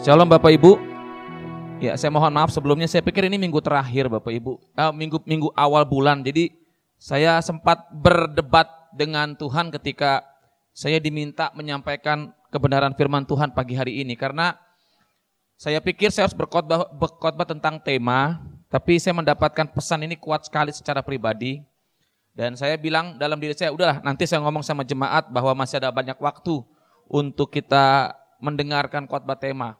Shalom Bapak Ibu. Ya, saya mohon maaf sebelumnya saya pikir ini minggu terakhir Bapak Ibu. Eh, minggu minggu awal bulan. Jadi saya sempat berdebat dengan Tuhan ketika saya diminta menyampaikan kebenaran firman Tuhan pagi hari ini karena saya pikir saya harus berkhotbah berkhotbah tentang tema, tapi saya mendapatkan pesan ini kuat sekali secara pribadi. Dan saya bilang dalam diri saya, udahlah nanti saya ngomong sama jemaat bahwa masih ada banyak waktu untuk kita mendengarkan khotbah tema.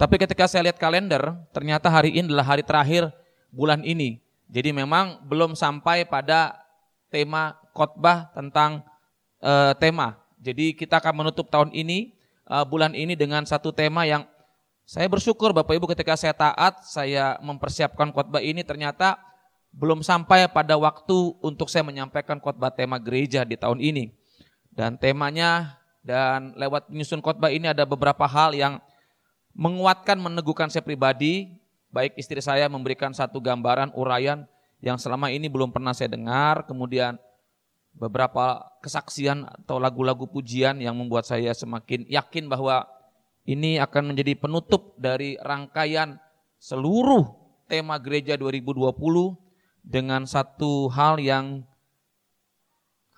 Tapi ketika saya lihat kalender, ternyata hari ini adalah hari terakhir bulan ini. Jadi memang belum sampai pada tema khotbah tentang uh, tema. Jadi kita akan menutup tahun ini, uh, bulan ini dengan satu tema yang saya bersyukur Bapak Ibu ketika saya taat, saya mempersiapkan khotbah ini ternyata belum sampai pada waktu untuk saya menyampaikan khotbah tema gereja di tahun ini. Dan temanya dan lewat menyusun khotbah ini ada beberapa hal yang menguatkan, meneguhkan saya pribadi, baik istri saya memberikan satu gambaran, uraian yang selama ini belum pernah saya dengar, kemudian beberapa kesaksian atau lagu-lagu pujian yang membuat saya semakin yakin bahwa ini akan menjadi penutup dari rangkaian seluruh tema gereja 2020 dengan satu hal yang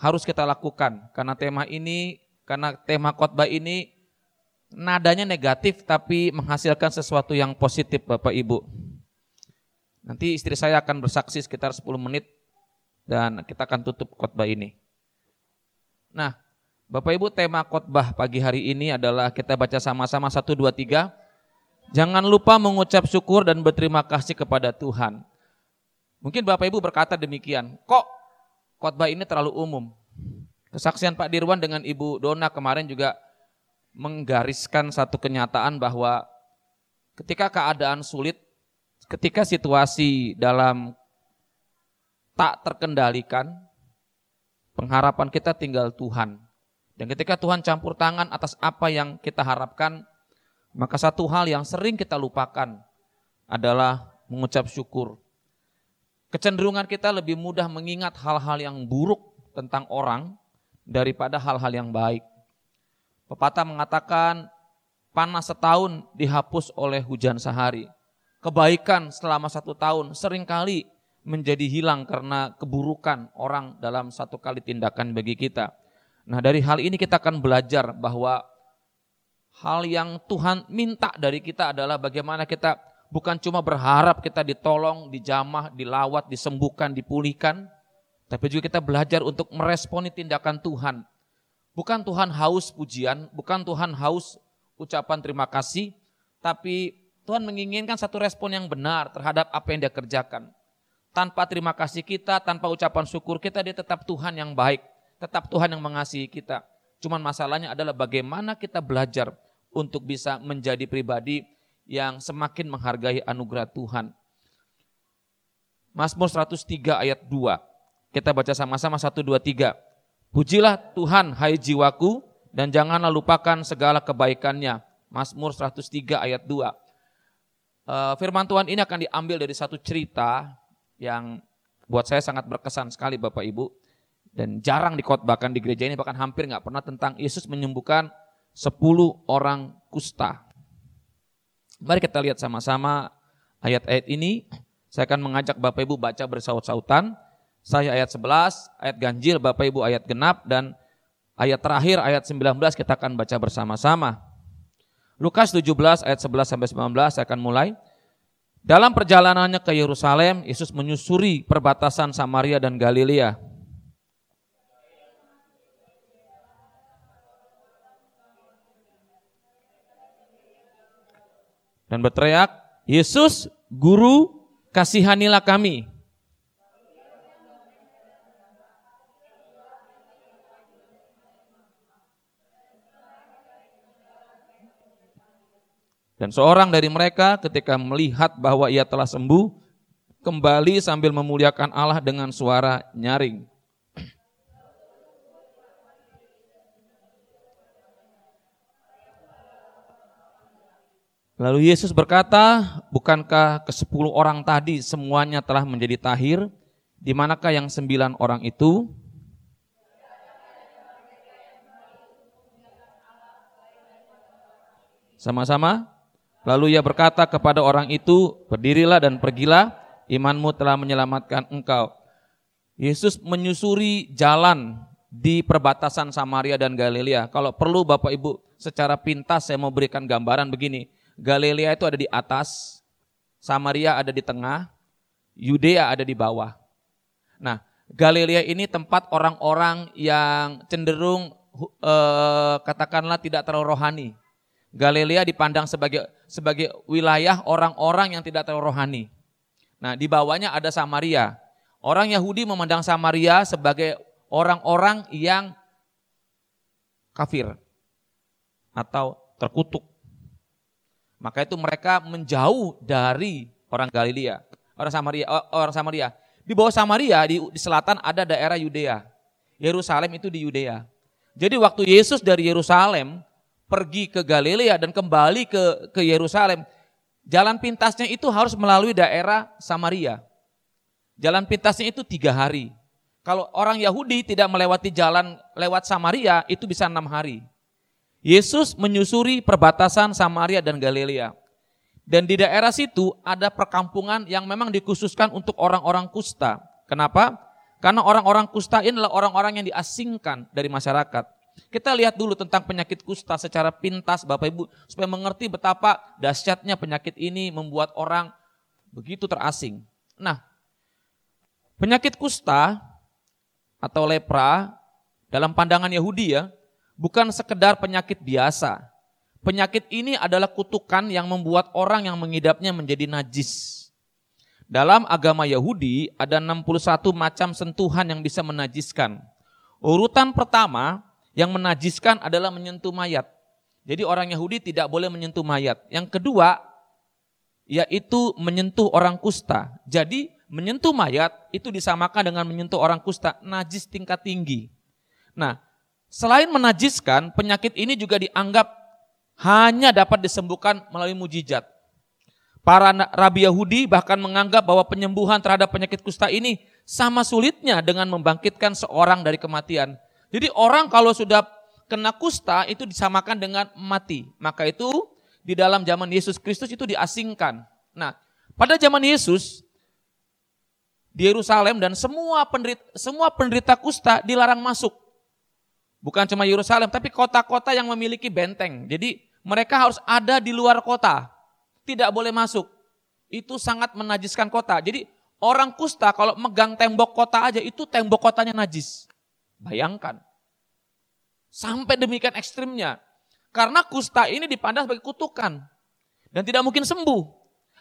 harus kita lakukan. Karena tema ini karena tema khotbah ini nadanya negatif tapi menghasilkan sesuatu yang positif Bapak Ibu. Nanti istri saya akan bersaksi sekitar 10 menit dan kita akan tutup khotbah ini. Nah, Bapak Ibu tema khotbah pagi hari ini adalah kita baca sama-sama 1 2 3. Jangan lupa mengucap syukur dan berterima kasih kepada Tuhan. Mungkin Bapak Ibu berkata demikian, kok khotbah ini terlalu umum? Kesaksian Pak Dirwan dengan Ibu Dona kemarin juga menggariskan satu kenyataan bahwa ketika keadaan sulit, ketika situasi dalam tak terkendalikan, pengharapan kita tinggal Tuhan. Dan ketika Tuhan campur tangan atas apa yang kita harapkan, maka satu hal yang sering kita lupakan adalah mengucap syukur. Kecenderungan kita lebih mudah mengingat hal-hal yang buruk tentang orang daripada hal-hal yang baik. Pepatah mengatakan panas setahun dihapus oleh hujan sehari. Kebaikan selama satu tahun sering kali menjadi hilang karena keburukan orang dalam satu kali tindakan bagi kita. Nah dari hal ini kita akan belajar bahwa hal yang Tuhan minta dari kita adalah bagaimana kita bukan cuma berharap kita ditolong, dijamah, dilawat, disembuhkan, dipulihkan, tapi juga kita belajar untuk meresponi tindakan Tuhan Bukan Tuhan haus pujian, bukan Tuhan haus ucapan terima kasih, tapi Tuhan menginginkan satu respon yang benar terhadap apa yang dia kerjakan. Tanpa terima kasih kita, tanpa ucapan syukur kita, dia tetap Tuhan yang baik, tetap Tuhan yang mengasihi kita. Cuman masalahnya adalah bagaimana kita belajar untuk bisa menjadi pribadi yang semakin menghargai anugerah Tuhan. Mazmur 103 ayat 2. Kita baca sama-sama 1 2 3. Pujilah Tuhan hai jiwaku dan janganlah lupakan segala kebaikannya. Mazmur 103 ayat 2. Eh, firman Tuhan ini akan diambil dari satu cerita yang buat saya sangat berkesan sekali Bapak Ibu. Dan jarang dikotbahkan di gereja ini bahkan hampir nggak pernah tentang Yesus menyembuhkan 10 orang kusta. Mari kita lihat sama-sama ayat-ayat ini. Saya akan mengajak Bapak Ibu baca bersaut-sautan saya ayat 11, ayat ganjil Bapak Ibu ayat genap dan ayat terakhir ayat 19 kita akan baca bersama-sama. Lukas 17 ayat 11 sampai 19 saya akan mulai. Dalam perjalanannya ke Yerusalem, Yesus menyusuri perbatasan Samaria dan Galilea. Dan berteriak, Yesus, Guru, kasihanilah kami. Dan seorang dari mereka ketika melihat bahwa ia telah sembuh, kembali sambil memuliakan Allah dengan suara nyaring. Lalu Yesus berkata, bukankah ke sepuluh orang tadi semuanya telah menjadi tahir? Di manakah yang sembilan orang itu? Sama-sama? Lalu ia berkata kepada orang itu, berdirilah dan pergilah, imanmu telah menyelamatkan engkau. Yesus menyusuri jalan di perbatasan Samaria dan Galilea. Kalau perlu Bapak Ibu secara pintas saya mau berikan gambaran begini. Galilea itu ada di atas, Samaria ada di tengah, Yudea ada di bawah. Nah, Galilea ini tempat orang-orang yang cenderung eh, katakanlah tidak terlalu rohani. Galilea dipandang sebagai sebagai wilayah orang-orang yang tidak terlalu rohani. Nah, di bawahnya ada Samaria. Orang Yahudi memandang Samaria sebagai orang-orang yang kafir atau terkutuk. Maka itu mereka menjauh dari orang Galilea, orang Samaria, orang Samaria. Di bawah Samaria di, di selatan ada daerah Yudea. Yerusalem itu di Yudea. Jadi waktu Yesus dari Yerusalem pergi ke Galilea dan kembali ke ke Yerusalem, jalan pintasnya itu harus melalui daerah Samaria. Jalan pintasnya itu tiga hari. Kalau orang Yahudi tidak melewati jalan lewat Samaria, itu bisa enam hari. Yesus menyusuri perbatasan Samaria dan Galilea. Dan di daerah situ ada perkampungan yang memang dikhususkan untuk orang-orang kusta. Kenapa? Karena orang-orang kusta adalah orang-orang yang diasingkan dari masyarakat. Kita lihat dulu tentang penyakit kusta secara pintas Bapak Ibu supaya mengerti betapa dahsyatnya penyakit ini membuat orang begitu terasing. Nah, penyakit kusta atau lepra dalam pandangan Yahudi ya, bukan sekedar penyakit biasa. Penyakit ini adalah kutukan yang membuat orang yang mengidapnya menjadi najis. Dalam agama Yahudi ada 61 macam sentuhan yang bisa menajiskan. Urutan pertama yang menajiskan adalah menyentuh mayat. Jadi orang Yahudi tidak boleh menyentuh mayat. Yang kedua yaitu menyentuh orang kusta. Jadi menyentuh mayat itu disamakan dengan menyentuh orang kusta, najis tingkat tinggi. Nah, selain menajiskan, penyakit ini juga dianggap hanya dapat disembuhkan melalui mujizat. Para rabi Yahudi bahkan menganggap bahwa penyembuhan terhadap penyakit kusta ini sama sulitnya dengan membangkitkan seorang dari kematian. Jadi orang kalau sudah kena kusta itu disamakan dengan mati. Maka itu di dalam zaman Yesus Kristus itu diasingkan. Nah, pada zaman Yesus di Yerusalem dan semua penderita, semua penderita kusta dilarang masuk. Bukan cuma Yerusalem, tapi kota-kota yang memiliki benteng. Jadi mereka harus ada di luar kota tidak boleh masuk. Itu sangat menajiskan kota. Jadi orang kusta kalau megang tembok kota aja itu tembok kotanya najis. Bayangkan. Sampai demikian ekstrimnya. Karena kusta ini dipandang sebagai kutukan. Dan tidak mungkin sembuh.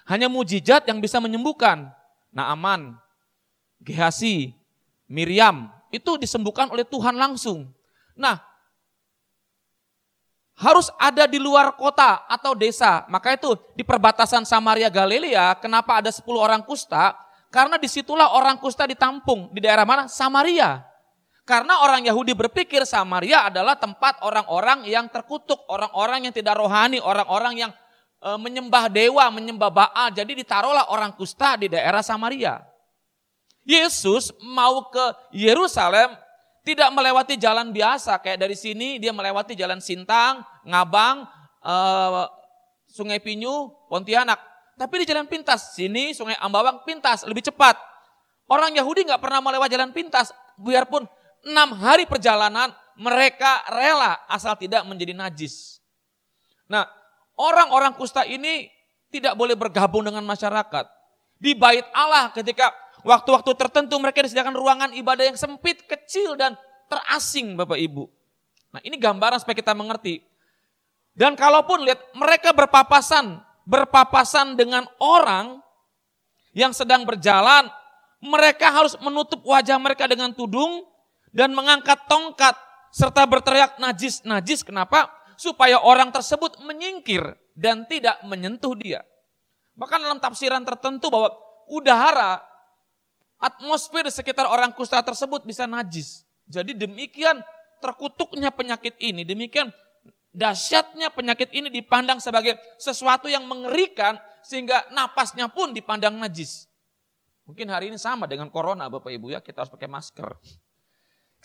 Hanya mujizat yang bisa menyembuhkan. Naaman, Gehasi, Miriam, itu disembuhkan oleh Tuhan langsung. Nah, harus ada di luar kota atau desa. Maka itu di perbatasan Samaria Galilea, kenapa ada 10 orang kusta? Karena di situlah orang kusta ditampung. Di daerah mana? Samaria. Karena orang Yahudi berpikir Samaria adalah tempat orang-orang yang terkutuk, orang-orang yang tidak rohani, orang-orang yang e, menyembah dewa, menyembah Baal. Jadi ditaruhlah orang kusta di daerah Samaria. Yesus mau ke Yerusalem tidak melewati jalan biasa kayak dari sini dia melewati jalan Sintang, Ngabang, uh, Sungai Pinyu, Pontianak. Tapi di jalan pintas, sini Sungai Ambawang pintas, lebih cepat. Orang Yahudi nggak pernah melewati jalan pintas, biarpun enam hari perjalanan mereka rela asal tidak menjadi najis. Nah, orang-orang kusta ini tidak boleh bergabung dengan masyarakat. Di bait Allah ketika waktu-waktu tertentu mereka disediakan ruangan ibadah yang sempit, kecil dan terasing Bapak Ibu. Nah ini gambaran supaya kita mengerti. Dan kalaupun lihat mereka berpapasan, berpapasan dengan orang yang sedang berjalan, mereka harus menutup wajah mereka dengan tudung dan mengangkat tongkat serta berteriak najis, najis. Kenapa? Supaya orang tersebut menyingkir dan tidak menyentuh dia. Bahkan dalam tafsiran tertentu bahwa udara, atmosfer di sekitar orang kusta tersebut bisa najis. Jadi demikian terkutuknya penyakit ini, demikian Dasyatnya penyakit ini dipandang sebagai sesuatu yang mengerikan sehingga napasnya pun dipandang najis. Mungkin hari ini sama dengan corona Bapak Ibu ya, kita harus pakai masker.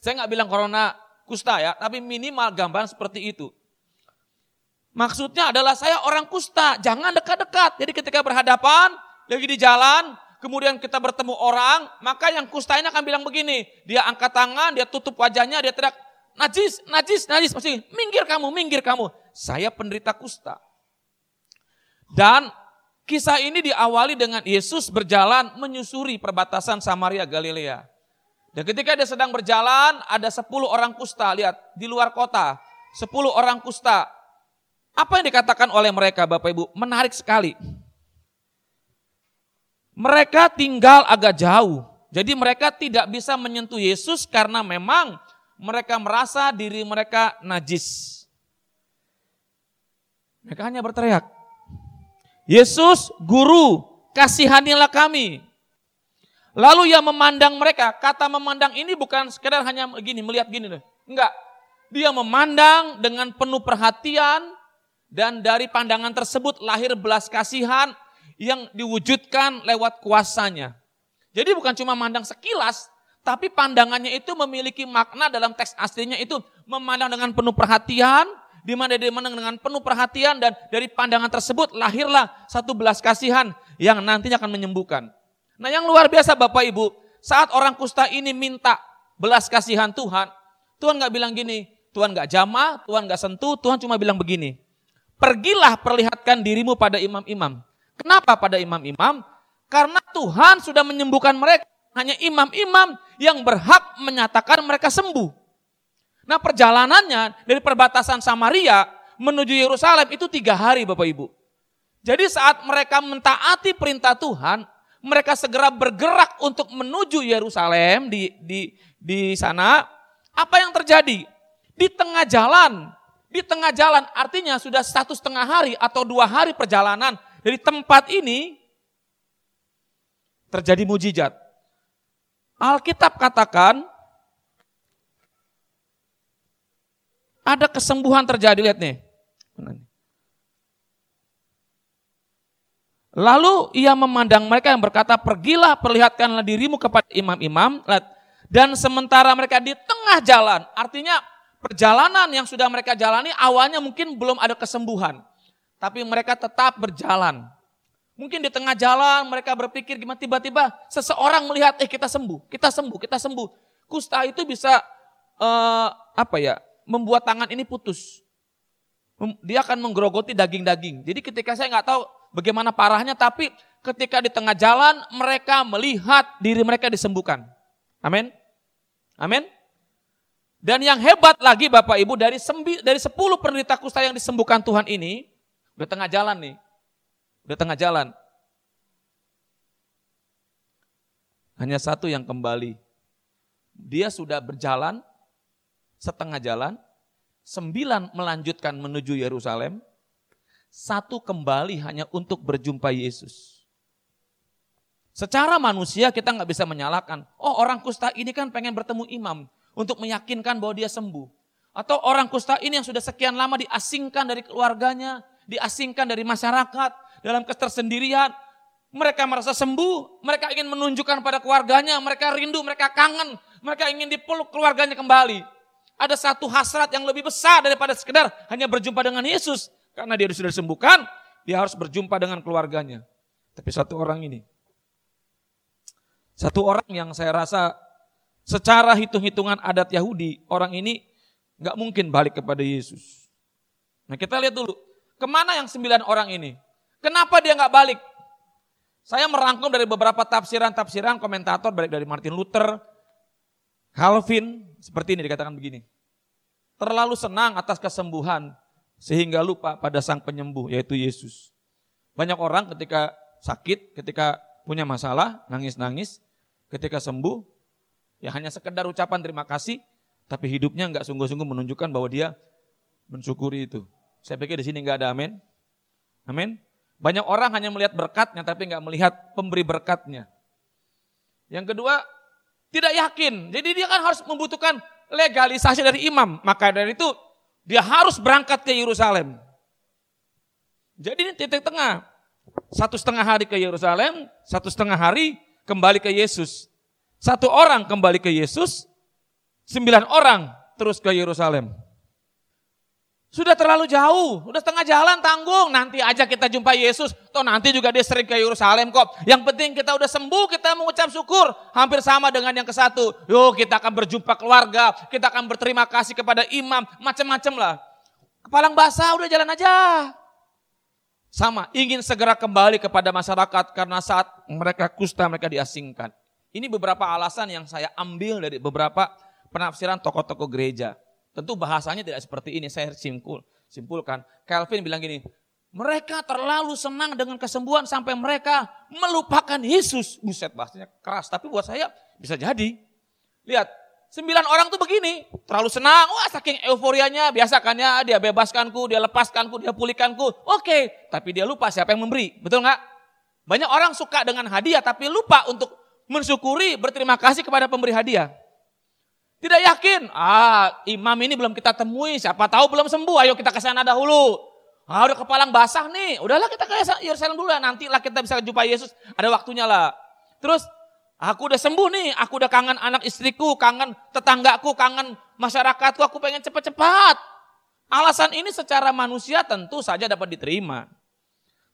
Saya nggak bilang corona kusta ya, tapi minimal gambaran seperti itu. Maksudnya adalah saya orang kusta, jangan dekat-dekat. Jadi ketika berhadapan, lagi di jalan, kemudian kita bertemu orang, maka yang kusta ini akan bilang begini, dia angkat tangan, dia tutup wajahnya, dia teriak, najis, najis, najis, pasti minggir kamu, minggir kamu. Saya penderita kusta. Dan kisah ini diawali dengan Yesus berjalan menyusuri perbatasan Samaria Galilea. Dan ketika dia sedang berjalan, ada 10 orang kusta, lihat, di luar kota. 10 orang kusta, apa yang dikatakan oleh mereka Bapak Ibu? Menarik sekali. Mereka tinggal agak jauh. Jadi mereka tidak bisa menyentuh Yesus karena memang mereka merasa diri mereka najis. Mereka hanya berteriak, Yesus guru kasihanilah kami. Lalu ia memandang mereka, kata memandang ini bukan sekedar hanya gini, melihat gini. Enggak, dia memandang dengan penuh perhatian, dan dari pandangan tersebut lahir belas kasihan yang diwujudkan lewat kuasanya. Jadi bukan cuma mandang sekilas, tapi pandangannya itu memiliki makna dalam teks aslinya itu memandang dengan penuh perhatian, di mana dia memandang dengan penuh perhatian dan dari pandangan tersebut lahirlah satu belas kasihan yang nantinya akan menyembuhkan. Nah yang luar biasa Bapak Ibu, saat orang kusta ini minta belas kasihan Tuhan, Tuhan nggak bilang gini, Tuhan nggak jamah, Tuhan nggak sentuh, Tuhan cuma bilang begini, Pergilah perlihatkan dirimu pada imam-imam. Kenapa pada imam-imam? Karena Tuhan sudah menyembuhkan mereka. Hanya imam-imam yang berhak menyatakan mereka sembuh. Nah perjalanannya dari perbatasan Samaria menuju Yerusalem itu tiga hari Bapak Ibu. Jadi saat mereka mentaati perintah Tuhan, mereka segera bergerak untuk menuju Yerusalem di, di, di sana. Apa yang terjadi? Di tengah jalan di tengah jalan artinya sudah satu setengah hari atau dua hari perjalanan dari tempat ini terjadi mujizat. Alkitab katakan ada kesembuhan terjadi lihat nih. Lalu ia memandang mereka yang berkata, pergilah perlihatkanlah dirimu kepada imam-imam. Dan sementara mereka di tengah jalan, artinya perjalanan yang sudah mereka jalani awalnya mungkin belum ada kesembuhan. Tapi mereka tetap berjalan. Mungkin di tengah jalan mereka berpikir gimana tiba-tiba seseorang melihat eh kita sembuh, kita sembuh, kita sembuh. Kusta itu bisa uh, apa ya membuat tangan ini putus. Dia akan menggerogoti daging-daging. Jadi ketika saya nggak tahu bagaimana parahnya, tapi ketika di tengah jalan mereka melihat diri mereka disembuhkan. Amin. Amin. Dan yang hebat lagi Bapak Ibu dari sembi, dari 10 penderita kusta yang disembuhkan Tuhan ini udah tengah jalan nih. Udah tengah jalan. Hanya satu yang kembali. Dia sudah berjalan setengah jalan, sembilan melanjutkan menuju Yerusalem, satu kembali hanya untuk berjumpa Yesus. Secara manusia kita nggak bisa menyalahkan. Oh orang kusta ini kan pengen bertemu imam untuk meyakinkan bahwa dia sembuh. Atau orang kusta ini yang sudah sekian lama diasingkan dari keluarganya, diasingkan dari masyarakat, dalam ketersendirian. Mereka merasa sembuh, mereka ingin menunjukkan pada keluarganya, mereka rindu, mereka kangen, mereka ingin dipeluk keluarganya kembali. Ada satu hasrat yang lebih besar daripada sekedar hanya berjumpa dengan Yesus. Karena dia sudah disembuhkan, dia harus berjumpa dengan keluarganya. Tapi satu orang ini, satu orang yang saya rasa Secara hitung-hitungan adat Yahudi, orang ini nggak mungkin balik kepada Yesus. Nah kita lihat dulu, ke mana yang sembilan orang ini? Kenapa dia nggak balik? Saya merangkum dari beberapa tafsiran-tafsiran komentator, balik dari Martin Luther, Calvin, seperti ini dikatakan begini. Terlalu senang atas kesembuhan, sehingga lupa pada sang penyembuh, yaitu Yesus. Banyak orang ketika sakit, ketika punya masalah, nangis-nangis, ketika sembuh, Ya hanya sekedar ucapan terima kasih, tapi hidupnya nggak sungguh-sungguh menunjukkan bahwa dia mensyukuri itu. Saya pikir di sini nggak ada amin. Amin. Banyak orang hanya melihat berkatnya tapi nggak melihat pemberi berkatnya. Yang kedua, tidak yakin. Jadi dia kan harus membutuhkan legalisasi dari imam. Maka dari itu dia harus berangkat ke Yerusalem. Jadi ini titik tengah. Satu setengah hari ke Yerusalem, satu setengah hari kembali ke Yesus. Satu orang kembali ke Yesus, sembilan orang terus ke Yerusalem. Sudah terlalu jauh, udah setengah jalan tanggung. Nanti aja kita jumpa Yesus. Toh nanti juga dia sering ke Yerusalem kok. Yang penting kita udah sembuh, kita mengucap syukur. Hampir sama dengan yang ke satu. Yuk kita akan berjumpa keluarga, kita akan berterima kasih kepada imam, macam-macam lah. Kepalang basah udah jalan aja. Sama, ingin segera kembali kepada masyarakat karena saat mereka kusta mereka diasingkan. Ini beberapa alasan yang saya ambil dari beberapa penafsiran tokoh-tokoh gereja. Tentu bahasanya tidak seperti ini, saya simpul, simpulkan. Calvin bilang gini, mereka terlalu senang dengan kesembuhan sampai mereka melupakan Yesus. Buset bahasanya keras, tapi buat saya bisa jadi. Lihat, sembilan orang tuh begini, terlalu senang, wah saking euforianya, biasa kan ya, dia bebaskanku, dia lepaskanku, dia pulihkanku. Oke, tapi dia lupa siapa yang memberi, betul nggak? Banyak orang suka dengan hadiah tapi lupa untuk mensyukuri, berterima kasih kepada pemberi hadiah. Tidak yakin, ah imam ini belum kita temui, siapa tahu belum sembuh, ayo kita ke sana dahulu. Ah udah kepalang basah nih, udahlah kita ke Yerusalem dulu lah, nantilah kita bisa jumpa Yesus, ada waktunya lah. Terus aku udah sembuh nih, aku udah kangen anak istriku, kangen tetanggaku, kangen masyarakatku, aku pengen cepat-cepat. Alasan ini secara manusia tentu saja dapat diterima.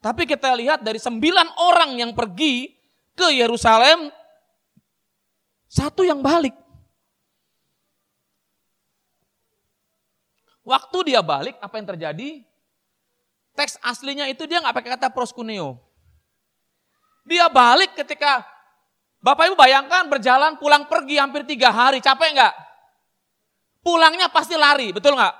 Tapi kita lihat dari sembilan orang yang pergi ke Yerusalem, satu yang balik. Waktu dia balik, apa yang terjadi? Teks aslinya itu dia nggak pakai kata proskuneo. Dia balik ketika Bapak Ibu bayangkan berjalan pulang pergi hampir tiga hari, capek nggak? Pulangnya pasti lari, betul nggak?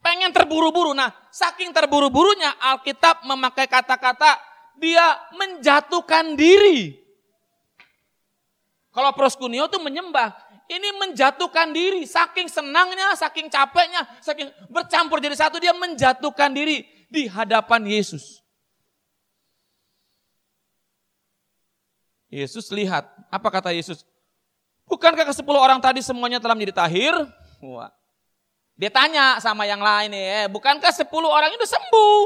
Pengen terburu-buru. Nah, saking terburu-burunya Alkitab memakai kata-kata dia menjatuhkan diri. Kalau proskuneo itu menyembah. Ini menjatuhkan diri, saking senangnya, saking capeknya, saking bercampur jadi satu, dia menjatuhkan diri di hadapan Yesus. Yesus lihat, apa kata Yesus? Bukankah ke sepuluh orang tadi semuanya telah menjadi tahir? Wah. Dia tanya sama yang lain eh, bukankah sepuluh orang itu sembuh?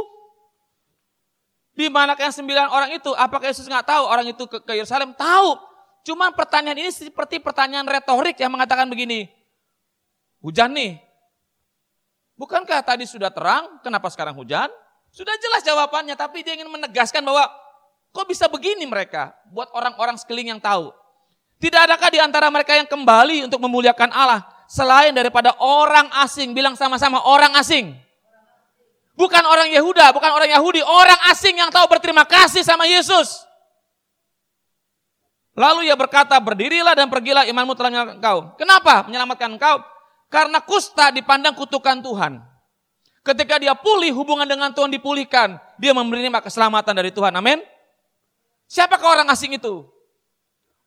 Di mana yang sembilan orang itu? Apakah Yesus nggak tahu orang itu ke Yerusalem? Tahu. Cuma pertanyaan ini seperti pertanyaan retorik yang mengatakan begini. Hujan nih. Bukankah tadi sudah terang, kenapa sekarang hujan? Sudah jelas jawabannya, tapi dia ingin menegaskan bahwa kok bisa begini mereka buat orang-orang sekeliling yang tahu. Tidak adakah di antara mereka yang kembali untuk memuliakan Allah selain daripada orang asing, bilang sama-sama orang asing. Bukan orang Yehuda, bukan orang Yahudi, orang asing yang tahu berterima kasih sama Yesus. Lalu ia berkata, berdirilah dan pergilah imanmu telah menyelamatkan engkau. Kenapa menyelamatkan engkau? Karena kusta dipandang kutukan Tuhan. Ketika dia pulih, hubungan dengan Tuhan dipulihkan. Dia menerima keselamatan dari Tuhan. Amin. Siapakah orang asing itu?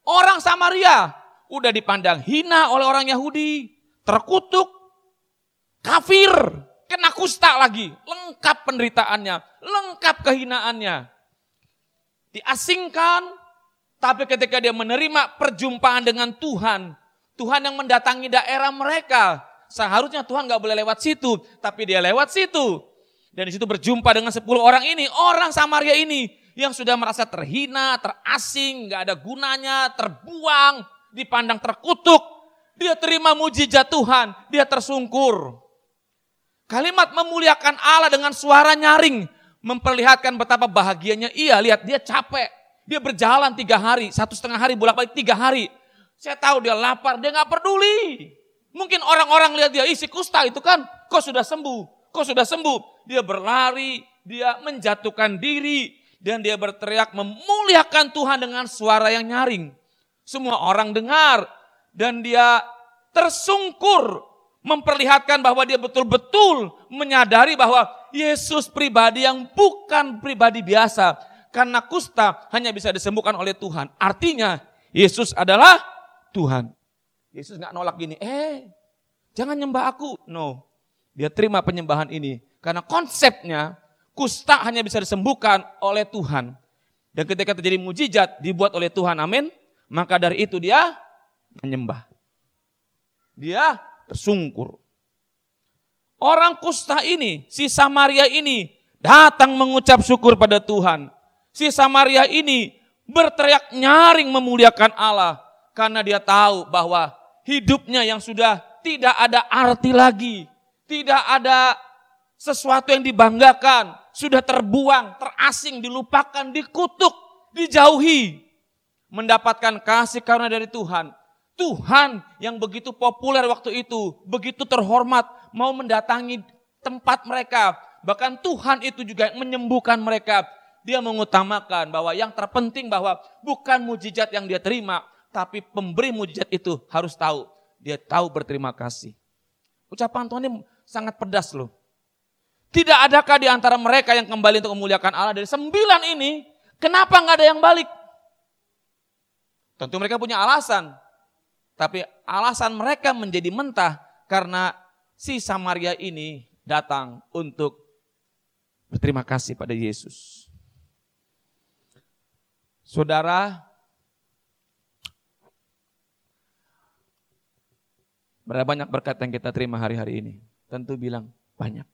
Orang Samaria. Udah dipandang hina oleh orang Yahudi. Terkutuk. Kafir. Kena kusta lagi. Lengkap penderitaannya. Lengkap kehinaannya. Diasingkan, tapi ketika dia menerima perjumpaan dengan Tuhan, Tuhan yang mendatangi daerah mereka, seharusnya Tuhan gak boleh lewat situ, tapi dia lewat situ. Dan di situ berjumpa dengan 10 orang ini, orang Samaria ini yang sudah merasa terhina, terasing, gak ada gunanya, terbuang, dipandang terkutuk. Dia terima mujizat Tuhan, dia tersungkur. Kalimat memuliakan Allah dengan suara nyaring memperlihatkan betapa bahagianya ia. Lihat dia capek, dia berjalan tiga hari, satu setengah hari, bolak balik tiga hari. Saya tahu dia lapar, dia nggak peduli. Mungkin orang-orang lihat dia isi kusta itu kan, kok sudah sembuh, kok sudah sembuh. Dia berlari, dia menjatuhkan diri, dan dia berteriak memuliakan Tuhan dengan suara yang nyaring. Semua orang dengar, dan dia tersungkur memperlihatkan bahwa dia betul-betul menyadari bahwa Yesus pribadi yang bukan pribadi biasa, karena kusta hanya bisa disembuhkan oleh Tuhan. Artinya Yesus adalah Tuhan. Yesus nggak nolak gini, eh jangan nyembah aku. No, dia terima penyembahan ini. Karena konsepnya kusta hanya bisa disembuhkan oleh Tuhan. Dan ketika terjadi mujizat dibuat oleh Tuhan, amin. Maka dari itu dia menyembah. Dia tersungkur. Orang kusta ini, si Samaria ini datang mengucap syukur pada Tuhan si Samaria ini berteriak nyaring memuliakan Allah karena dia tahu bahwa hidupnya yang sudah tidak ada arti lagi, tidak ada sesuatu yang dibanggakan, sudah terbuang, terasing, dilupakan, dikutuk, dijauhi. Mendapatkan kasih karena dari Tuhan. Tuhan yang begitu populer waktu itu, begitu terhormat, mau mendatangi tempat mereka. Bahkan Tuhan itu juga menyembuhkan mereka. Dia mengutamakan bahwa yang terpenting bahwa bukan mujizat yang dia terima, tapi pemberi mujizat itu harus tahu. Dia tahu berterima kasih. Ucapan Tuhan ini sangat pedas loh. Tidak adakah di antara mereka yang kembali untuk memuliakan Allah dari sembilan ini, kenapa nggak ada yang balik? Tentu mereka punya alasan. Tapi alasan mereka menjadi mentah karena si Samaria ini datang untuk berterima kasih pada Yesus. Saudara, berapa banyak berkat yang kita terima hari-hari ini? Tentu bilang banyak.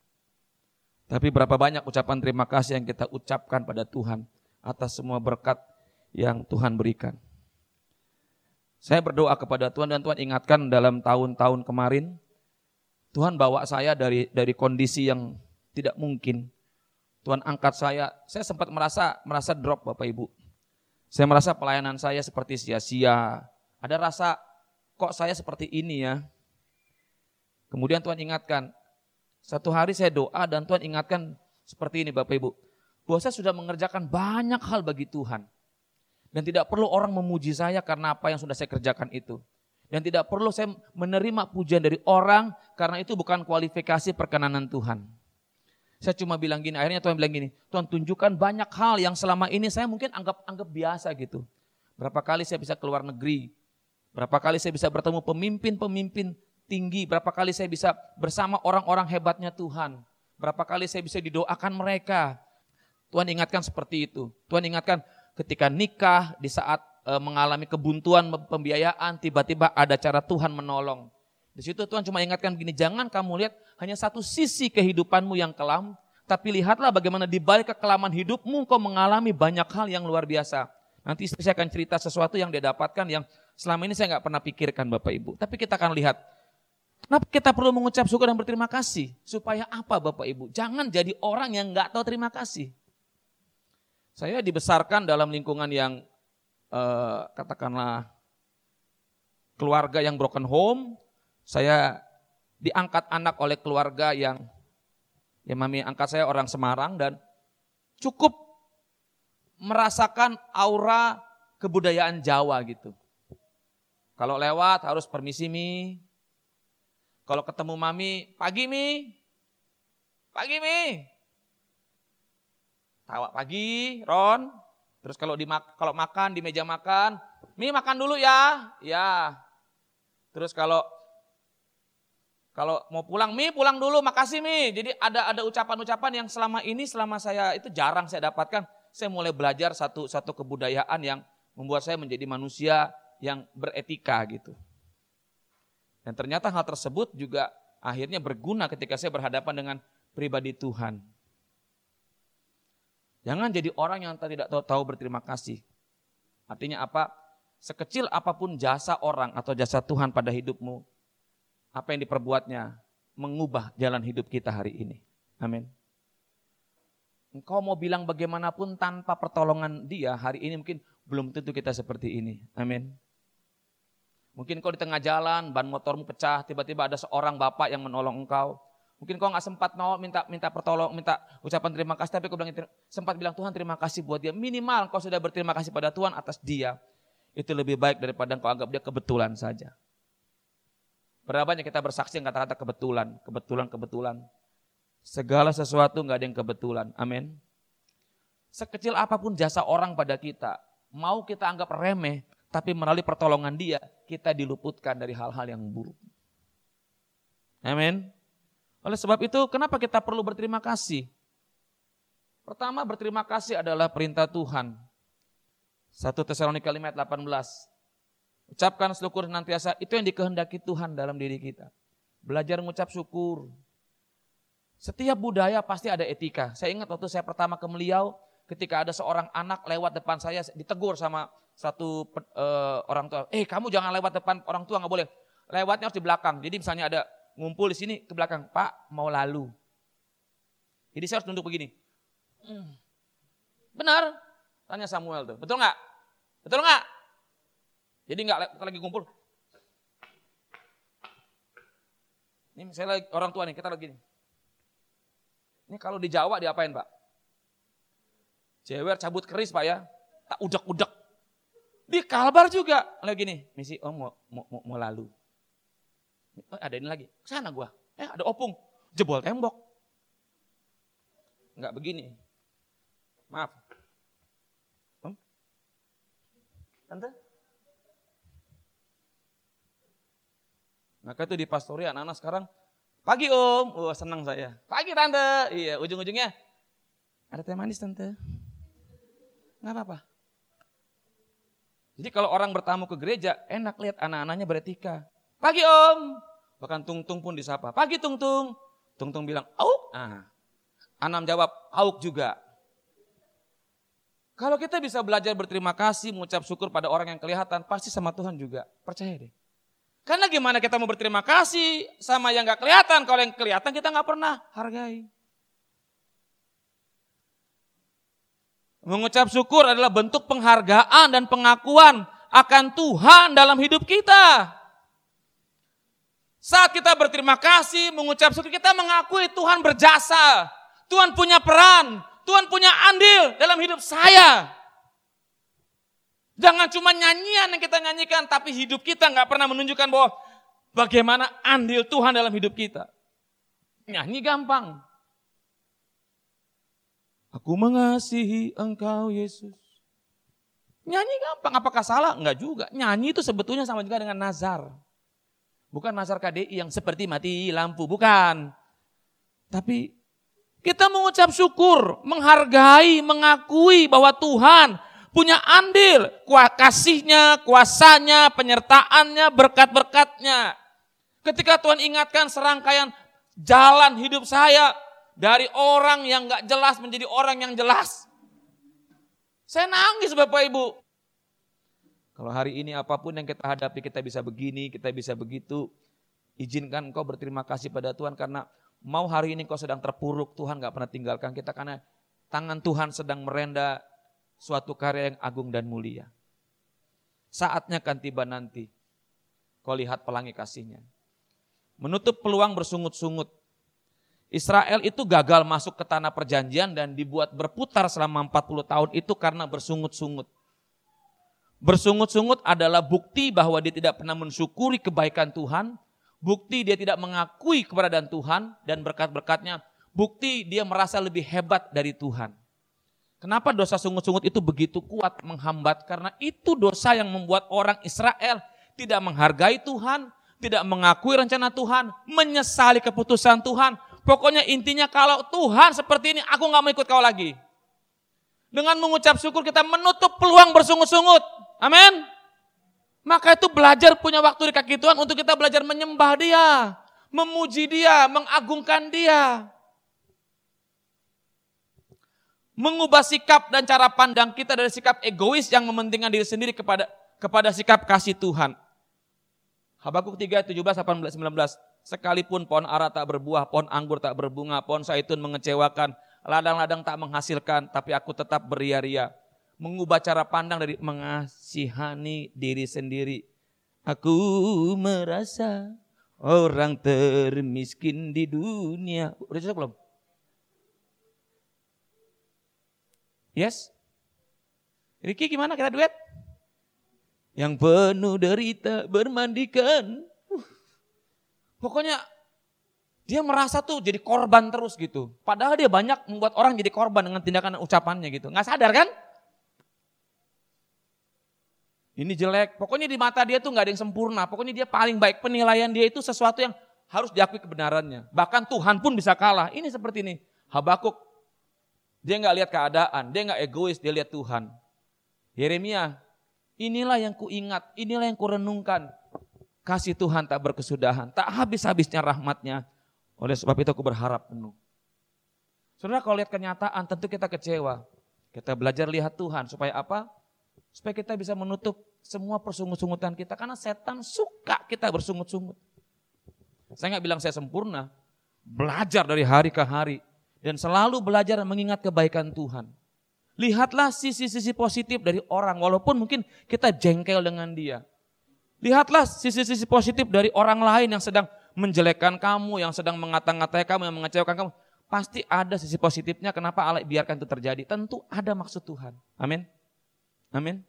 Tapi berapa banyak ucapan terima kasih yang kita ucapkan pada Tuhan atas semua berkat yang Tuhan berikan. Saya berdoa kepada Tuhan dan Tuhan ingatkan dalam tahun-tahun kemarin, Tuhan bawa saya dari dari kondisi yang tidak mungkin. Tuhan angkat saya, saya sempat merasa merasa drop Bapak Ibu. Saya merasa pelayanan saya seperti sia-sia. Ada rasa kok saya seperti ini ya. Kemudian Tuhan ingatkan, satu hari saya doa dan Tuhan ingatkan seperti ini Bapak Ibu. Bahwa saya sudah mengerjakan banyak hal bagi Tuhan. Dan tidak perlu orang memuji saya karena apa yang sudah saya kerjakan itu. Dan tidak perlu saya menerima pujian dari orang karena itu bukan kualifikasi perkenanan Tuhan. Saya cuma bilang gini, akhirnya Tuhan bilang gini, Tuhan tunjukkan banyak hal yang selama ini saya mungkin anggap anggap biasa gitu. Berapa kali saya bisa keluar negeri, berapa kali saya bisa bertemu pemimpin-pemimpin tinggi, berapa kali saya bisa bersama orang-orang hebatnya Tuhan. Berapa kali saya bisa didoakan mereka. Tuhan ingatkan seperti itu. Tuhan ingatkan ketika nikah di saat e, mengalami kebuntuan pembiayaan, tiba-tiba ada cara Tuhan menolong. Di situ Tuhan cuma ingatkan begini, jangan kamu lihat hanya satu sisi kehidupanmu yang kelam, tapi lihatlah bagaimana di balik kekelaman hidupmu kau mengalami banyak hal yang luar biasa. Nanti saya akan cerita sesuatu yang dia dapatkan yang selama ini saya nggak pernah pikirkan Bapak Ibu. Tapi kita akan lihat Kenapa kita perlu mengucap syukur dan berterima kasih? Supaya apa Bapak Ibu? Jangan jadi orang yang nggak tahu terima kasih. Saya dibesarkan dalam lingkungan yang eh, katakanlah keluarga yang broken home. Saya diangkat anak oleh keluarga yang ya mami angkat saya orang Semarang dan cukup merasakan aura kebudayaan Jawa gitu. Kalau lewat harus permisi mi, kalau ketemu mami, pagi mi, pagi mi. Tawa pagi, Ron. Terus kalau di kalau makan di meja makan, mi makan dulu ya, ya. Terus kalau kalau mau pulang, mi pulang dulu, makasih mi. Jadi ada ada ucapan-ucapan yang selama ini selama saya itu jarang saya dapatkan. Saya mulai belajar satu satu kebudayaan yang membuat saya menjadi manusia yang beretika gitu. Dan ternyata hal tersebut juga akhirnya berguna ketika saya berhadapan dengan pribadi Tuhan. Jangan jadi orang yang tidak tahu, tahu berterima kasih. Artinya apa? Sekecil apa pun jasa orang atau jasa Tuhan pada hidupmu, apa yang diperbuatnya mengubah jalan hidup kita hari ini. Amin. Engkau mau bilang bagaimanapun tanpa pertolongan dia, hari ini mungkin belum tentu kita seperti ini. Amin. Mungkin kau di tengah jalan, ban motormu pecah, tiba-tiba ada seorang bapak yang menolong engkau. Mungkin kau nggak sempat mau minta minta pertolong, minta ucapan terima kasih, tapi kau bilang sempat bilang Tuhan terima kasih buat dia. Minimal kau sudah berterima kasih pada Tuhan atas dia. Itu lebih baik daripada kau anggap dia kebetulan saja. Berapa banyak kita bersaksi yang kata-kata kebetulan, kebetulan, kebetulan. Segala sesuatu nggak ada yang kebetulan. Amin. Sekecil apa pun jasa orang pada kita, mau kita anggap remeh, tapi melalui pertolongan dia, kita diluputkan dari hal-hal yang buruk. Amin. Oleh sebab itu, kenapa kita perlu berterima kasih? Pertama, berterima kasih adalah perintah Tuhan. 1 Tesalonika 5 ayat 18. Ucapkan syukur nantiasa, itu yang dikehendaki Tuhan dalam diri kita. Belajar mengucap syukur. Setiap budaya pasti ada etika. Saya ingat waktu saya pertama ke Meliau, ketika ada seorang anak lewat depan saya, ditegur sama satu uh, orang tua, eh kamu jangan lewat depan orang tua nggak boleh, lewatnya harus di belakang. Jadi misalnya ada ngumpul di sini ke belakang, Pak mau lalu. Jadi saya harus duduk begini. Hmm. Benar. Tanya Samuel tuh. Betul nggak? Betul nggak? Jadi nggak lagi kumpul. Ini lagi, orang tua nih, kita lagi nih. Ini kalau di Jawa diapain Pak? Cewek cabut keris Pak ya. Tak udak-udak. Di Kalbar juga. Lagi nih, misi om mau, mau, mau, mau lalu. Oh, ada ini lagi. Sana gua. Eh ada opung. Jebol tembok. Enggak begini. Maaf. Om? Tante? Maka itu di pastori anak-anak sekarang Pagi om, wah oh, senang saya. Pagi tante, iya ujung-ujungnya ada teh manis tante. Nggak apa-apa. Jadi kalau orang bertamu ke gereja, enak lihat anak-anaknya beretika. Pagi om, bahkan tung-tung pun disapa. Pagi tung-tung, tung-tung bilang, auk. Ah, Anam jawab, auk juga. Kalau kita bisa belajar berterima kasih, mengucap syukur pada orang yang kelihatan, pasti sama Tuhan juga. Percaya deh. Karena gimana kita mau berterima kasih sama yang gak kelihatan. Kalau yang kelihatan kita gak pernah hargai. Mengucap syukur adalah bentuk penghargaan dan pengakuan akan Tuhan dalam hidup kita. Saat kita berterima kasih, mengucap syukur, kita mengakui Tuhan berjasa. Tuhan punya peran, Tuhan punya andil dalam hidup saya. Jangan cuma nyanyian yang kita nyanyikan, tapi hidup kita nggak pernah menunjukkan bahwa bagaimana andil Tuhan dalam hidup kita. Nyanyi gampang. Aku mengasihi engkau Yesus. Nyanyi gampang, apakah salah? Enggak juga. Nyanyi itu sebetulnya sama juga dengan nazar. Bukan nazar KDI yang seperti mati lampu, bukan. Tapi kita mengucap syukur, menghargai, mengakui bahwa Tuhan punya andil, kasihnya, kuasanya, penyertaannya, berkat-berkatnya. Ketika Tuhan ingatkan serangkaian jalan hidup saya dari orang yang gak jelas menjadi orang yang jelas. Saya nangis Bapak Ibu. Kalau hari ini apa pun yang kita hadapi kita bisa begini, kita bisa begitu. Izinkan engkau berterima kasih pada Tuhan karena mau hari ini kau sedang terpuruk, Tuhan gak pernah tinggalkan kita karena tangan Tuhan sedang merenda suatu karya yang agung dan mulia. Saatnya kan tiba nanti. Kau lihat pelangi kasihnya. Menutup peluang bersungut-sungut. Israel itu gagal masuk ke tanah perjanjian dan dibuat berputar selama 40 tahun itu karena bersungut-sungut. Bersungut-sungut adalah bukti bahwa dia tidak pernah mensyukuri kebaikan Tuhan, bukti dia tidak mengakui keberadaan Tuhan dan berkat-berkatnya, bukti dia merasa lebih hebat dari Tuhan. Kenapa dosa sungut-sungut itu begitu kuat menghambat? Karena itu dosa yang membuat orang Israel tidak menghargai Tuhan, tidak mengakui rencana Tuhan, menyesali keputusan Tuhan. Pokoknya intinya kalau Tuhan seperti ini, aku nggak mau ikut kau lagi. Dengan mengucap syukur kita menutup peluang bersungut-sungut. Amin. Maka itu belajar punya waktu di kaki Tuhan untuk kita belajar menyembah dia, memuji dia, mengagungkan dia mengubah sikap dan cara pandang kita dari sikap egois yang mementingkan diri sendiri kepada kepada sikap kasih Tuhan. Habakuk 3, 17, 18, 19. Sekalipun pohon ara tak berbuah, pohon anggur tak berbunga, pohon zaitun mengecewakan, ladang-ladang tak menghasilkan, tapi aku tetap beria-ria. Mengubah cara pandang dari mengasihani diri sendiri. Aku merasa orang termiskin di dunia. Udah cocok belum? Yes? Ricky gimana kita duet? Yang penuh derita bermandikan. Uh. Pokoknya dia merasa tuh jadi korban terus gitu. Padahal dia banyak membuat orang jadi korban dengan tindakan dan ucapannya gitu. Nggak sadar kan? Ini jelek. Pokoknya di mata dia tuh nggak ada yang sempurna. Pokoknya dia paling baik. Penilaian dia itu sesuatu yang harus diakui kebenarannya. Bahkan Tuhan pun bisa kalah. Ini seperti ini. Habakuk dia nggak lihat keadaan, dia nggak egois, dia lihat Tuhan. Yeremia, inilah yang kuingat, inilah yang kurenungkan. Kasih Tuhan tak berkesudahan, tak habis-habisnya rahmatnya. Oleh sebab itu aku berharap penuh. Saudara kalau lihat kenyataan tentu kita kecewa. Kita belajar lihat Tuhan supaya apa? Supaya kita bisa menutup semua persungut-sungutan kita. Karena setan suka kita bersungut-sungut. Saya nggak bilang saya sempurna. Belajar dari hari ke hari Dan selalu belajar mengingat kebaikan Tuhan. Lihatlah sisi-sisi positif dari orang, walaupun mungkin kita jengkel dengan dia. Lihatlah sisi-sisi positif dari orang lain yang sedang menjelekkan kamu, yang sedang mengata-ngatai kamu, yang mengecewakan kamu. Pasti ada sisi positifnya kenapa Allah biarkan itu terjadi. Tentu ada maksud Tuhan. Amin. Amin.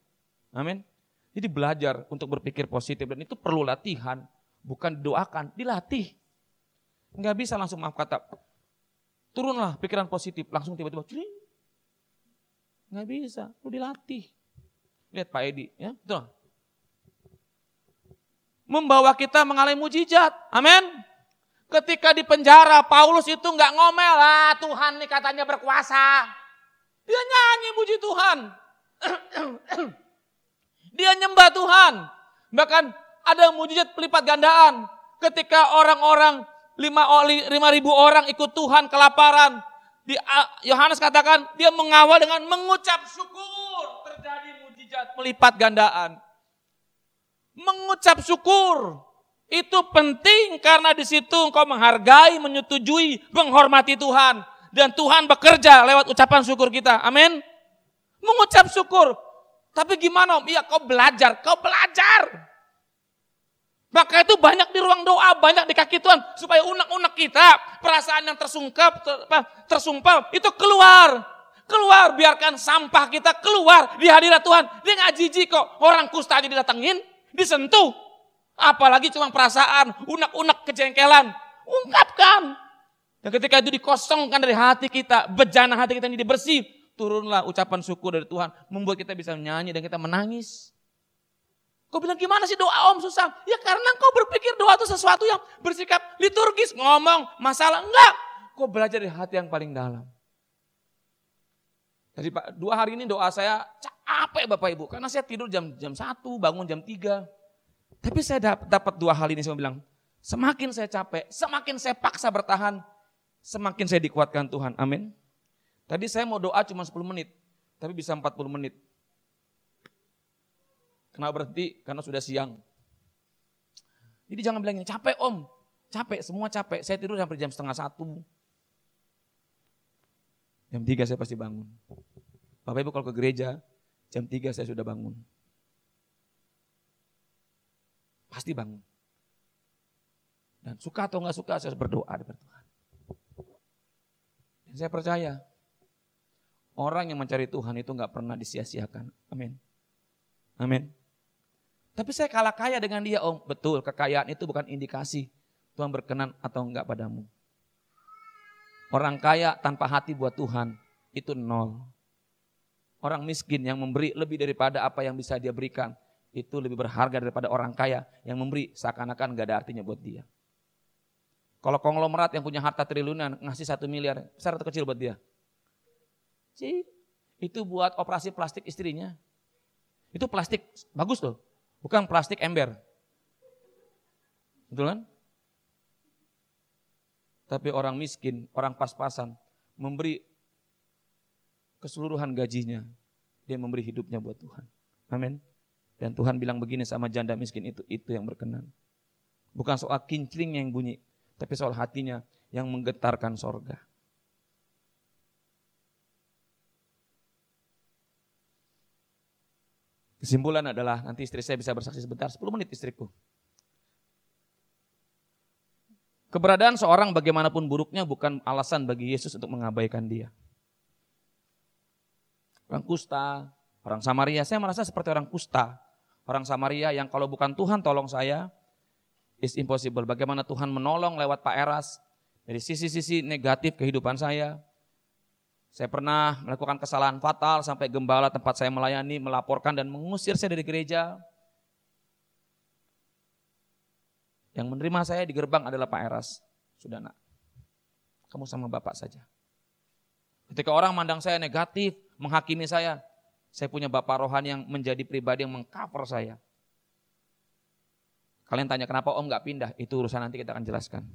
Amin. Jadi belajar untuk berpikir positif dan itu perlu latihan. Bukan doakan, dilatih. Enggak bisa langsung maaf kata. Turunlah pikiran positif, langsung tiba-tiba Nggak bisa, lu dilatih. Lihat Pak Edi, ya, betul. Membawa kita mengalami mujizat, amin. Ketika di penjara, Paulus itu nggak ngomel, ah Tuhan nih katanya berkuasa. Dia nyanyi muji Tuhan. Dia nyembah Tuhan. Bahkan ada mujizat pelipat gandaan. Ketika orang-orang lima, ribu orang ikut Tuhan kelaparan. Yohanes katakan dia mengawal dengan mengucap syukur. Terjadi mujizat pelipat gandaan. Mengucap syukur. Itu penting karena di situ engkau menghargai, menyetujui, menghormati Tuhan. Dan Tuhan bekerja lewat ucapan syukur kita. Amin. Mengucap syukur. Tapi gimana om? Iya kau belajar, kau belajar. Maka itu banyak di ruang doa, banyak di kaki Tuhan. Supaya unek-unek kita, perasaan yang tersungkap, ter, tersumpal, itu keluar. Keluar, biarkan sampah kita keluar di hadirat Tuhan. Dia nggak jijik kok, orang kusta aja didatengin, disentuh. Apalagi cuma perasaan, unek-unek kejengkelan. Ungkapkan. Dan ketika itu dikosongkan dari hati kita, bejana hati kita ini dibersih, turunlah ucapan syukur dari Tuhan, membuat kita bisa menyanyi dan kita menangis. Kau bilang gimana sih doa om susah? Ya karena kau berpikir doa itu sesuatu yang bersikap liturgis. Ngomong masalah enggak. Kau belajar dari hati yang paling dalam. Jadi dua hari ini doa saya capek Bapak Ibu. Karena saya tidur jam jam 1, bangun jam 3. Tapi saya dapat dua hal ini saya bilang. Semakin saya capek, semakin saya paksa bertahan. Semakin saya dikuatkan Tuhan. Amin. Tadi saya mau doa cuma 10 menit. Tapi bisa 40 menit. Kenapa berhenti? Karena sudah siang. Jadi jangan bilang ini capek om, capek, semua capek. Saya tidur sampai jam setengah satu. Jam tiga saya pasti bangun. Bapak ibu kalau ke gereja, jam tiga saya sudah bangun. Pasti bangun. Dan suka atau nggak suka saya berdoa depan Tuhan. Dan saya percaya orang yang mencari Tuhan itu nggak pernah disia-siakan. Amin. Amin. Tapi saya kalah kaya dengan dia, om. Betul, kekayaan itu bukan indikasi Tuhan berkenan atau enggak padamu. Orang kaya tanpa hati buat Tuhan, itu nol. Orang miskin yang memberi lebih daripada apa yang bisa dia berikan, itu lebih berharga daripada orang kaya yang memberi seakan-akan gak ada artinya buat dia. Kalau konglomerat yang punya harta triliunan ngasih satu miliar, besar atau kecil buat dia? Itu buat operasi plastik istrinya. Itu plastik, bagus loh. Bukan plastik ember. Betul kan? Tapi orang miskin, orang pas-pasan, memberi keseluruhan gajinya. Dia memberi hidupnya buat Tuhan. Amin. Dan Tuhan bilang begini sama janda miskin itu, itu yang berkenan. Bukan soal kincling yang bunyi, tapi soal hatinya yang menggetarkan sorga. Kesimpulan adalah nanti istri saya bisa bersaksi sebentar, 10 menit istriku. Keberadaan seorang bagaimanapun buruknya bukan alasan bagi Yesus untuk mengabaikan dia. Orang kusta, orang Samaria, saya merasa seperti orang kusta. Orang Samaria yang kalau bukan Tuhan tolong saya, is impossible. Bagaimana Tuhan menolong lewat Pak Eras dari sisi-sisi negatif kehidupan saya, saya pernah melakukan kesalahan fatal sampai gembala tempat saya melayani melaporkan dan mengusir saya dari gereja. Yang menerima saya di gerbang adalah Pak Eras. Sudah nak, kamu sama Bapak saja. Ketika orang mandang saya negatif, menghakimi saya, saya punya Bapak rohani yang menjadi pribadi yang mengcover saya. Kalian tanya kenapa om nggak pindah? Itu urusan nanti kita akan jelaskan.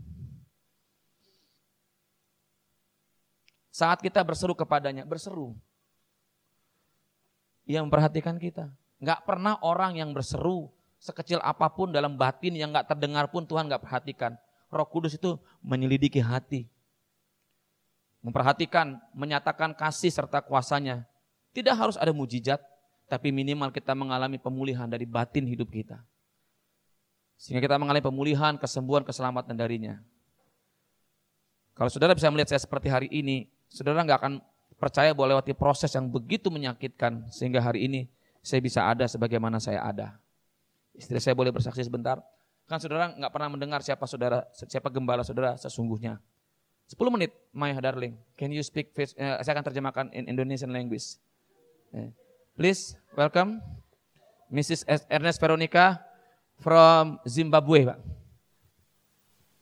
Saat kita berseru kepadanya, berseru. Ia memperhatikan kita. Gak pernah orang yang berseru sekecil apa pun dalam batin yang gak terdengar pun Tuhan gak perhatikan. Roh Kudus itu menyelidiki hati. memperhatikan, menyatakan kasih serta kuasanya. Tidak harus ada mujizat, tapi minimal kita mengalami pemulihan dari batin hidup kita. Sehingga kita mengalami pemulihan, kesembuhan, keselamatan darinya. Kalau saudara bisa melihat saya seperti hari ini, saudara nggak akan percaya bahwa lewati proses yang begitu menyakitkan sehingga hari ini saya bisa ada sebagaimana saya ada. Istri saya boleh bersaksi sebentar. Kan saudara nggak pernah mendengar siapa saudara, siapa gembala saudara sesungguhnya. 10 menit, my darling. Can you speak? Uh, saya akan terjemahkan in Indonesian language. Uh, please, welcome Mrs. Ernest Veronica from Zimbabwe, Pak.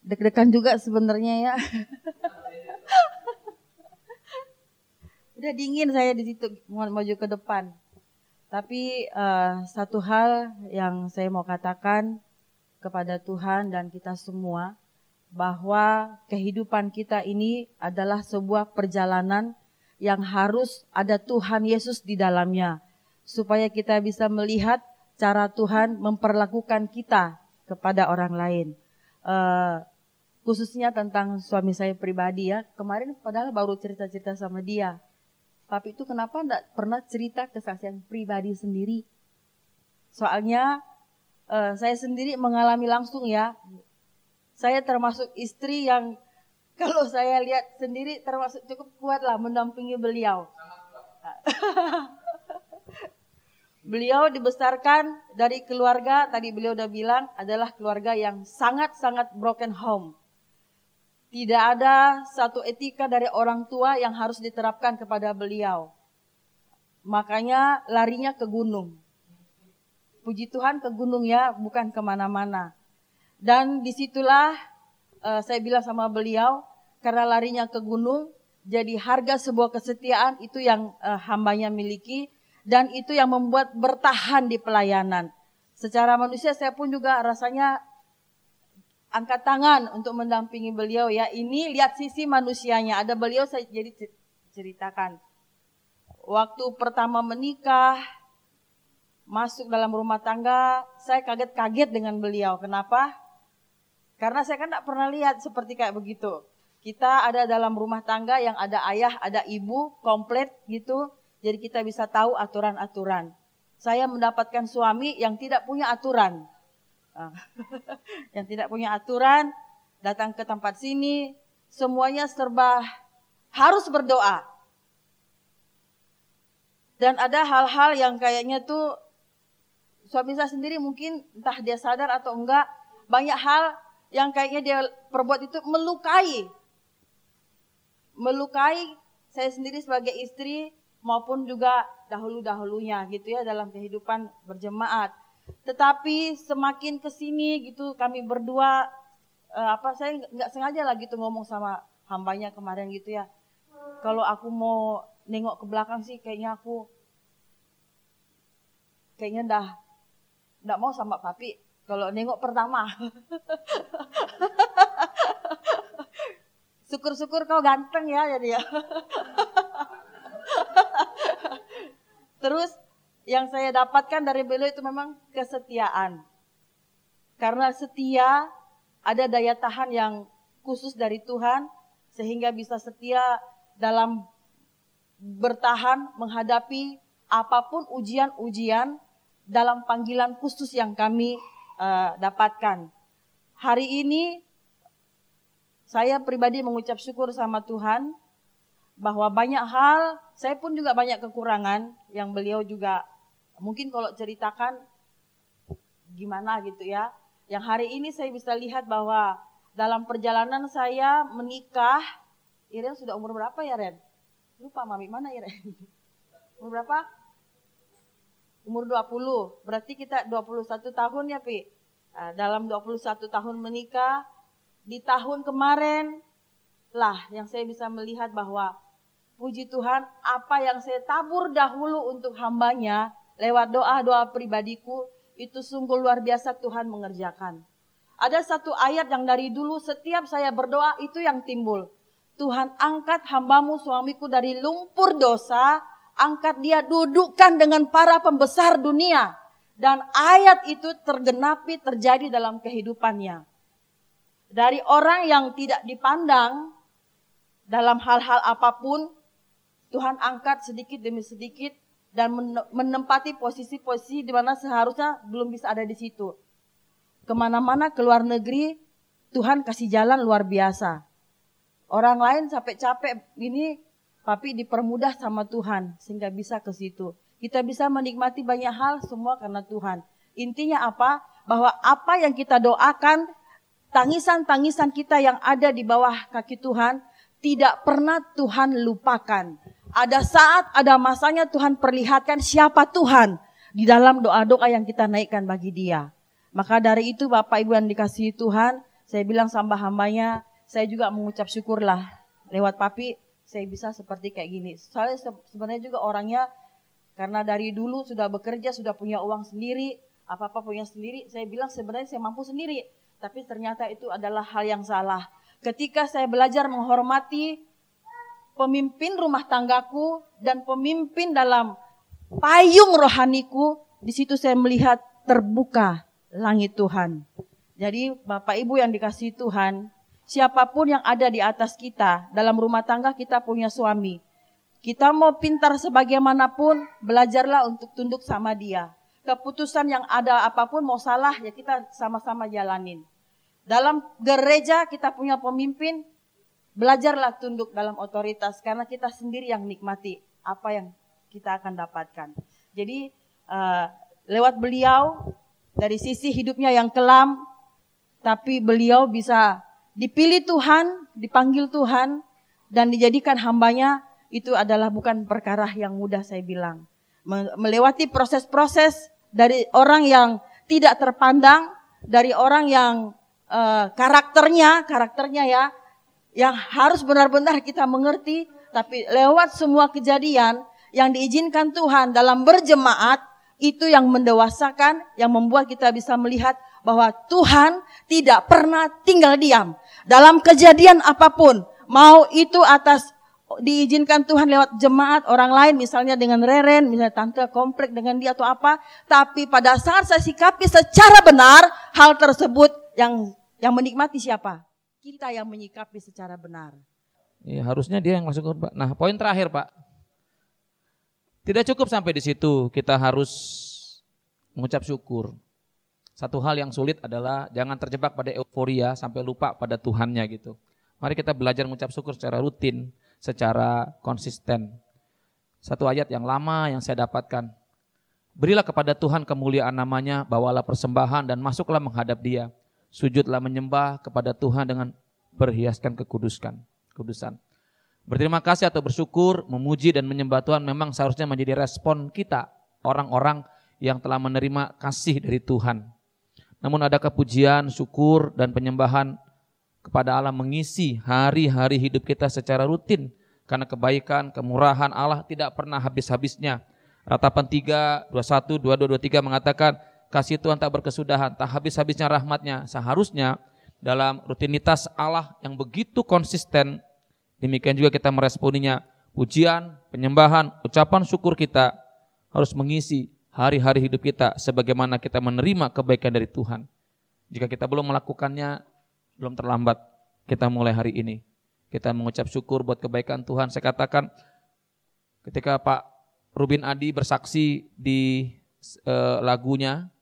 Deg-degan juga sebenarnya ya. Udah dingin saya di situ mau maju ke depan. Tapi uh, satu hal yang saya mau katakan kepada Tuhan dan kita semua, bahwa kehidupan kita ini adalah sebuah perjalanan yang harus ada Tuhan Yesus di dalamnya, supaya kita bisa melihat cara Tuhan memperlakukan kita kepada orang lain. Uh, khususnya tentang suami saya pribadi ya, kemarin padahal baru cerita-cerita sama dia. Tapi itu kenapa enggak pernah cerita kesaksian pribadi sendiri? Soalnya uh, saya sendiri mengalami langsung ya, saya termasuk istri yang kalau saya lihat sendiri termasuk cukup kuat lah mendampingi beliau. beliau dibesarkan dari keluarga, tadi beliau udah bilang, adalah keluarga yang sangat-sangat broken home. Tidak ada satu etika dari orang tua yang harus diterapkan kepada beliau. Makanya larinya ke gunung. Puji Tuhan ke gunung ya, bukan ke mana-mana. Dan di situlah uh, saya bilang sama beliau, karena larinya ke gunung, jadi harga sebuah kesetiaan itu yang uh, hambanya miliki dan itu yang membuat bertahan di pelayanan. Secara manusia saya pun juga rasanya angkat tangan untuk mendampingi beliau ya. Ini lihat sisi manusianya. Ada beliau saya jadi ceritakan. Waktu pertama menikah, masuk dalam rumah tangga, saya kaget-kaget dengan beliau. Kenapa? Karena saya kan tidak pernah lihat seperti kayak begitu. Kita ada dalam rumah tangga yang ada ayah, ada ibu, komplit gitu. Jadi kita bisa tahu aturan-aturan. Saya mendapatkan suami yang tidak punya aturan. Ah. yang tidak punya aturan, datang ke tempat sini, semuanya serba harus berdoa. Dan ada hal-hal yang kayaknya tuh suami saya sendiri mungkin entah dia sadar atau enggak, banyak hal yang kayaknya dia perbuat itu melukai. Melukai saya sendiri sebagai istri maupun juga dahulu-dahulunya gitu ya dalam kehidupan berjemaat. Tetapi semakin ke sini gitu kami berdua uh, apa saya nggak sengaja lagi tuh ngomong sama hambanya kemarin gitu ya. Kalau aku mau nengok ke belakang sih kayaknya aku kayaknya dah nggak mau sama papi kalau nengok pertama. Syukur-syukur kau ganteng ya jadi ya. Terus yang saya dapatkan dari beliau itu memang kesetiaan. Karena setia ada daya tahan yang khusus dari Tuhan sehingga bisa setia dalam bertahan menghadapi apa pun ujian-ujian dalam panggilan khusus yang kami uh, dapatkan. Hari ini saya pribadi mengucap syukur sama Tuhan bahwa banyak hal, saya pun juga banyak kekurangan yang beliau juga mungkin kalau ceritakan gimana gitu ya. Yang hari ini saya bisa lihat bahwa dalam perjalanan saya menikah, Iren sudah umur berapa ya Ren? Lupa mami mana Iren? Umur berapa? umur 20. Berarti kita 21 tahun ya, Pi. Nah, dalam 21 tahun menikah, di tahun kemarin lah yang saya bisa melihat bahwa puji Tuhan apa yang saya tabur dahulu untuk hambanya lewat doa-doa pribadiku itu sungguh luar biasa Tuhan mengerjakan. Ada satu ayat yang dari dulu setiap saya berdoa itu yang timbul. Tuhan angkat hambamu suamiku dari lumpur dosa angkat dia dudukkan dengan para pembesar dunia. Dan ayat itu tergenapi terjadi dalam kehidupannya. Dari orang yang tidak dipandang, dalam hal-hal apa pun Tuhan angkat sedikit demi sedikit dan menempati posisi-posisi di mana seharusnya belum bisa ada di situ. Ke mana-mana ke luar negeri, Tuhan kasih jalan luar biasa. Orang lain sampai capek ini, tapi dipermudah sama Tuhan sehingga bisa ke situ. Kita bisa menikmati banyak hal semua karena Tuhan. Intinya apa? Bahwa apa yang kita doakan, tangisan-tangisan kita yang ada di bawah kaki Tuhan, tidak pernah Tuhan lupakan. Ada saat, ada masanya Tuhan perlihatkan siapa Tuhan di dalam doa-doa yang kita naikkan bagi dia. Maka dari itu Bapak Ibu yang dikasihi Tuhan, saya bilang sama hambanya, saya juga mengucap syukurlah lewat papi saya bisa seperti kayak gini. Soalnya sebenarnya juga orangnya karena dari dulu sudah bekerja, sudah punya uang sendiri, apa-apa punya sendiri, saya bilang sebenarnya saya mampu sendiri. Tapi ternyata itu adalah hal yang salah. Ketika saya belajar menghormati pemimpin rumah tanggaku dan pemimpin dalam payung rohaniku, di situ saya melihat terbuka langit Tuhan. Jadi Bapak Ibu yang dikasih Tuhan, siapa pun yang ada di atas kita, dalam rumah tangga kita punya suami. Kita mau pintar sebagaimanapun, belajarlah untuk tunduk sama dia. Keputusan yang ada apa pun mau salah ya kita sama-sama jalanin. Dalam gereja kita punya pemimpin, belajarlah tunduk dalam otoritas karena kita sendiri yang nikmati apa yang kita akan dapatkan. Jadi uh, lewat beliau dari sisi hidupnya yang kelam, tapi beliau bisa dipilih Tuhan, dipanggil Tuhan, dan dijadikan hambanya itu adalah bukan perkara yang mudah saya bilang. Melewati proses-proses dari orang yang tidak terpandang, dari orang yang uh, karakternya, karakternya ya, yang harus benar-benar kita mengerti, tapi lewat semua kejadian yang diizinkan Tuhan dalam berjemaat, itu yang mendewasakan, yang membuat kita bisa melihat bahwa Tuhan tidak pernah tinggal diam. Dalam kejadian apa pun, mau itu atas diizinkan Tuhan lewat jemaat orang lain misalnya dengan Reren, misalnya tante komplek dengan dia atau apa, tapi pada saat saya sikapi secara benar hal tersebut yang yang menikmati siapa? Kita yang menyikapi secara benar. Ya, harusnya dia yang masuk Pak. Nah, poin terakhir, Pak. Tidak cukup sampai di situ, kita harus mengucap syukur. Satu hal yang sulit adalah jangan terjebak pada euforia sampai lupa pada Tuhannya gitu. Mari kita belajar mengucap syukur secara rutin, secara konsisten. Satu ayat yang lama yang saya dapatkan. Berilah kepada Tuhan kemuliaan namanya, bawalah persembahan dan masuklah menghadap dia. Sujudlah menyembah kepada Tuhan dengan berhiaskan kekuduskan, kudusan. Berterima kasih atau bersyukur, memuji dan menyembah Tuhan memang seharusnya menjadi respon kita, orang-orang yang telah menerima kasih dari Tuhan. Namun ada kepujian, syukur, dan penyembahan kepada Allah mengisi hari-hari hidup kita secara rutin. Karena kebaikan, kemurahan Allah tidak pernah habis-habisnya. Ratapan 3, 21, 22, 23 mengatakan, kasih Tuhan tak berkesudahan, tak habis-habisnya rahmatnya. Seharusnya dalam rutinitas Allah yang begitu konsisten, demikian juga kita meresponinya. Pujian, penyembahan, ucapan syukur kita harus mengisi hari-hari hidup kita sebagaimana kita menerima kebaikan dari Tuhan. Jika kita belum melakukannya, belum terlambat kita mulai hari ini. Kita mengucap syukur buat kebaikan Tuhan. Saya katakan ketika Pak Rubin Adi bersaksi di e, lagunya,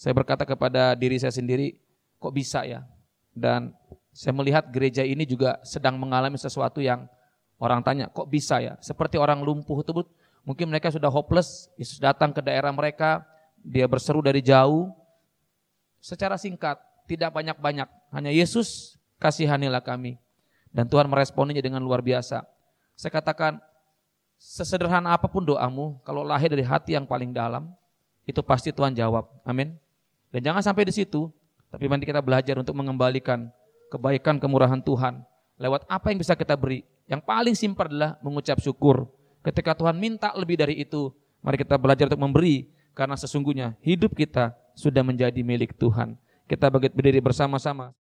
saya berkata kepada diri saya sendiri, kok bisa ya? Dan saya melihat gereja ini juga sedang mengalami sesuatu yang orang tanya, kok bisa ya? Seperti orang lumpuh itu Mungkin mereka sudah hopeless, Yesus datang ke daerah mereka, dia berseru dari jauh. Secara singkat, tidak banyak-banyak, hanya Yesus kasihanilah kami. Dan Tuhan meresponinya dengan luar biasa. Saya katakan, sesederhana apa pun doamu, kalau lahir dari hati yang paling dalam, itu pasti Tuhan jawab. Amin. Dan jangan sampai di situ, tapi nanti kita belajar untuk mengembalikan kebaikan kemurahan Tuhan lewat apa yang bisa kita beri. Yang paling simpel adalah mengucap syukur Ketika Tuhan minta lebih dari itu, mari kita belajar untuk memberi karena sesungguhnya hidup kita sudah menjadi milik Tuhan. Kita berdiri bersama-sama.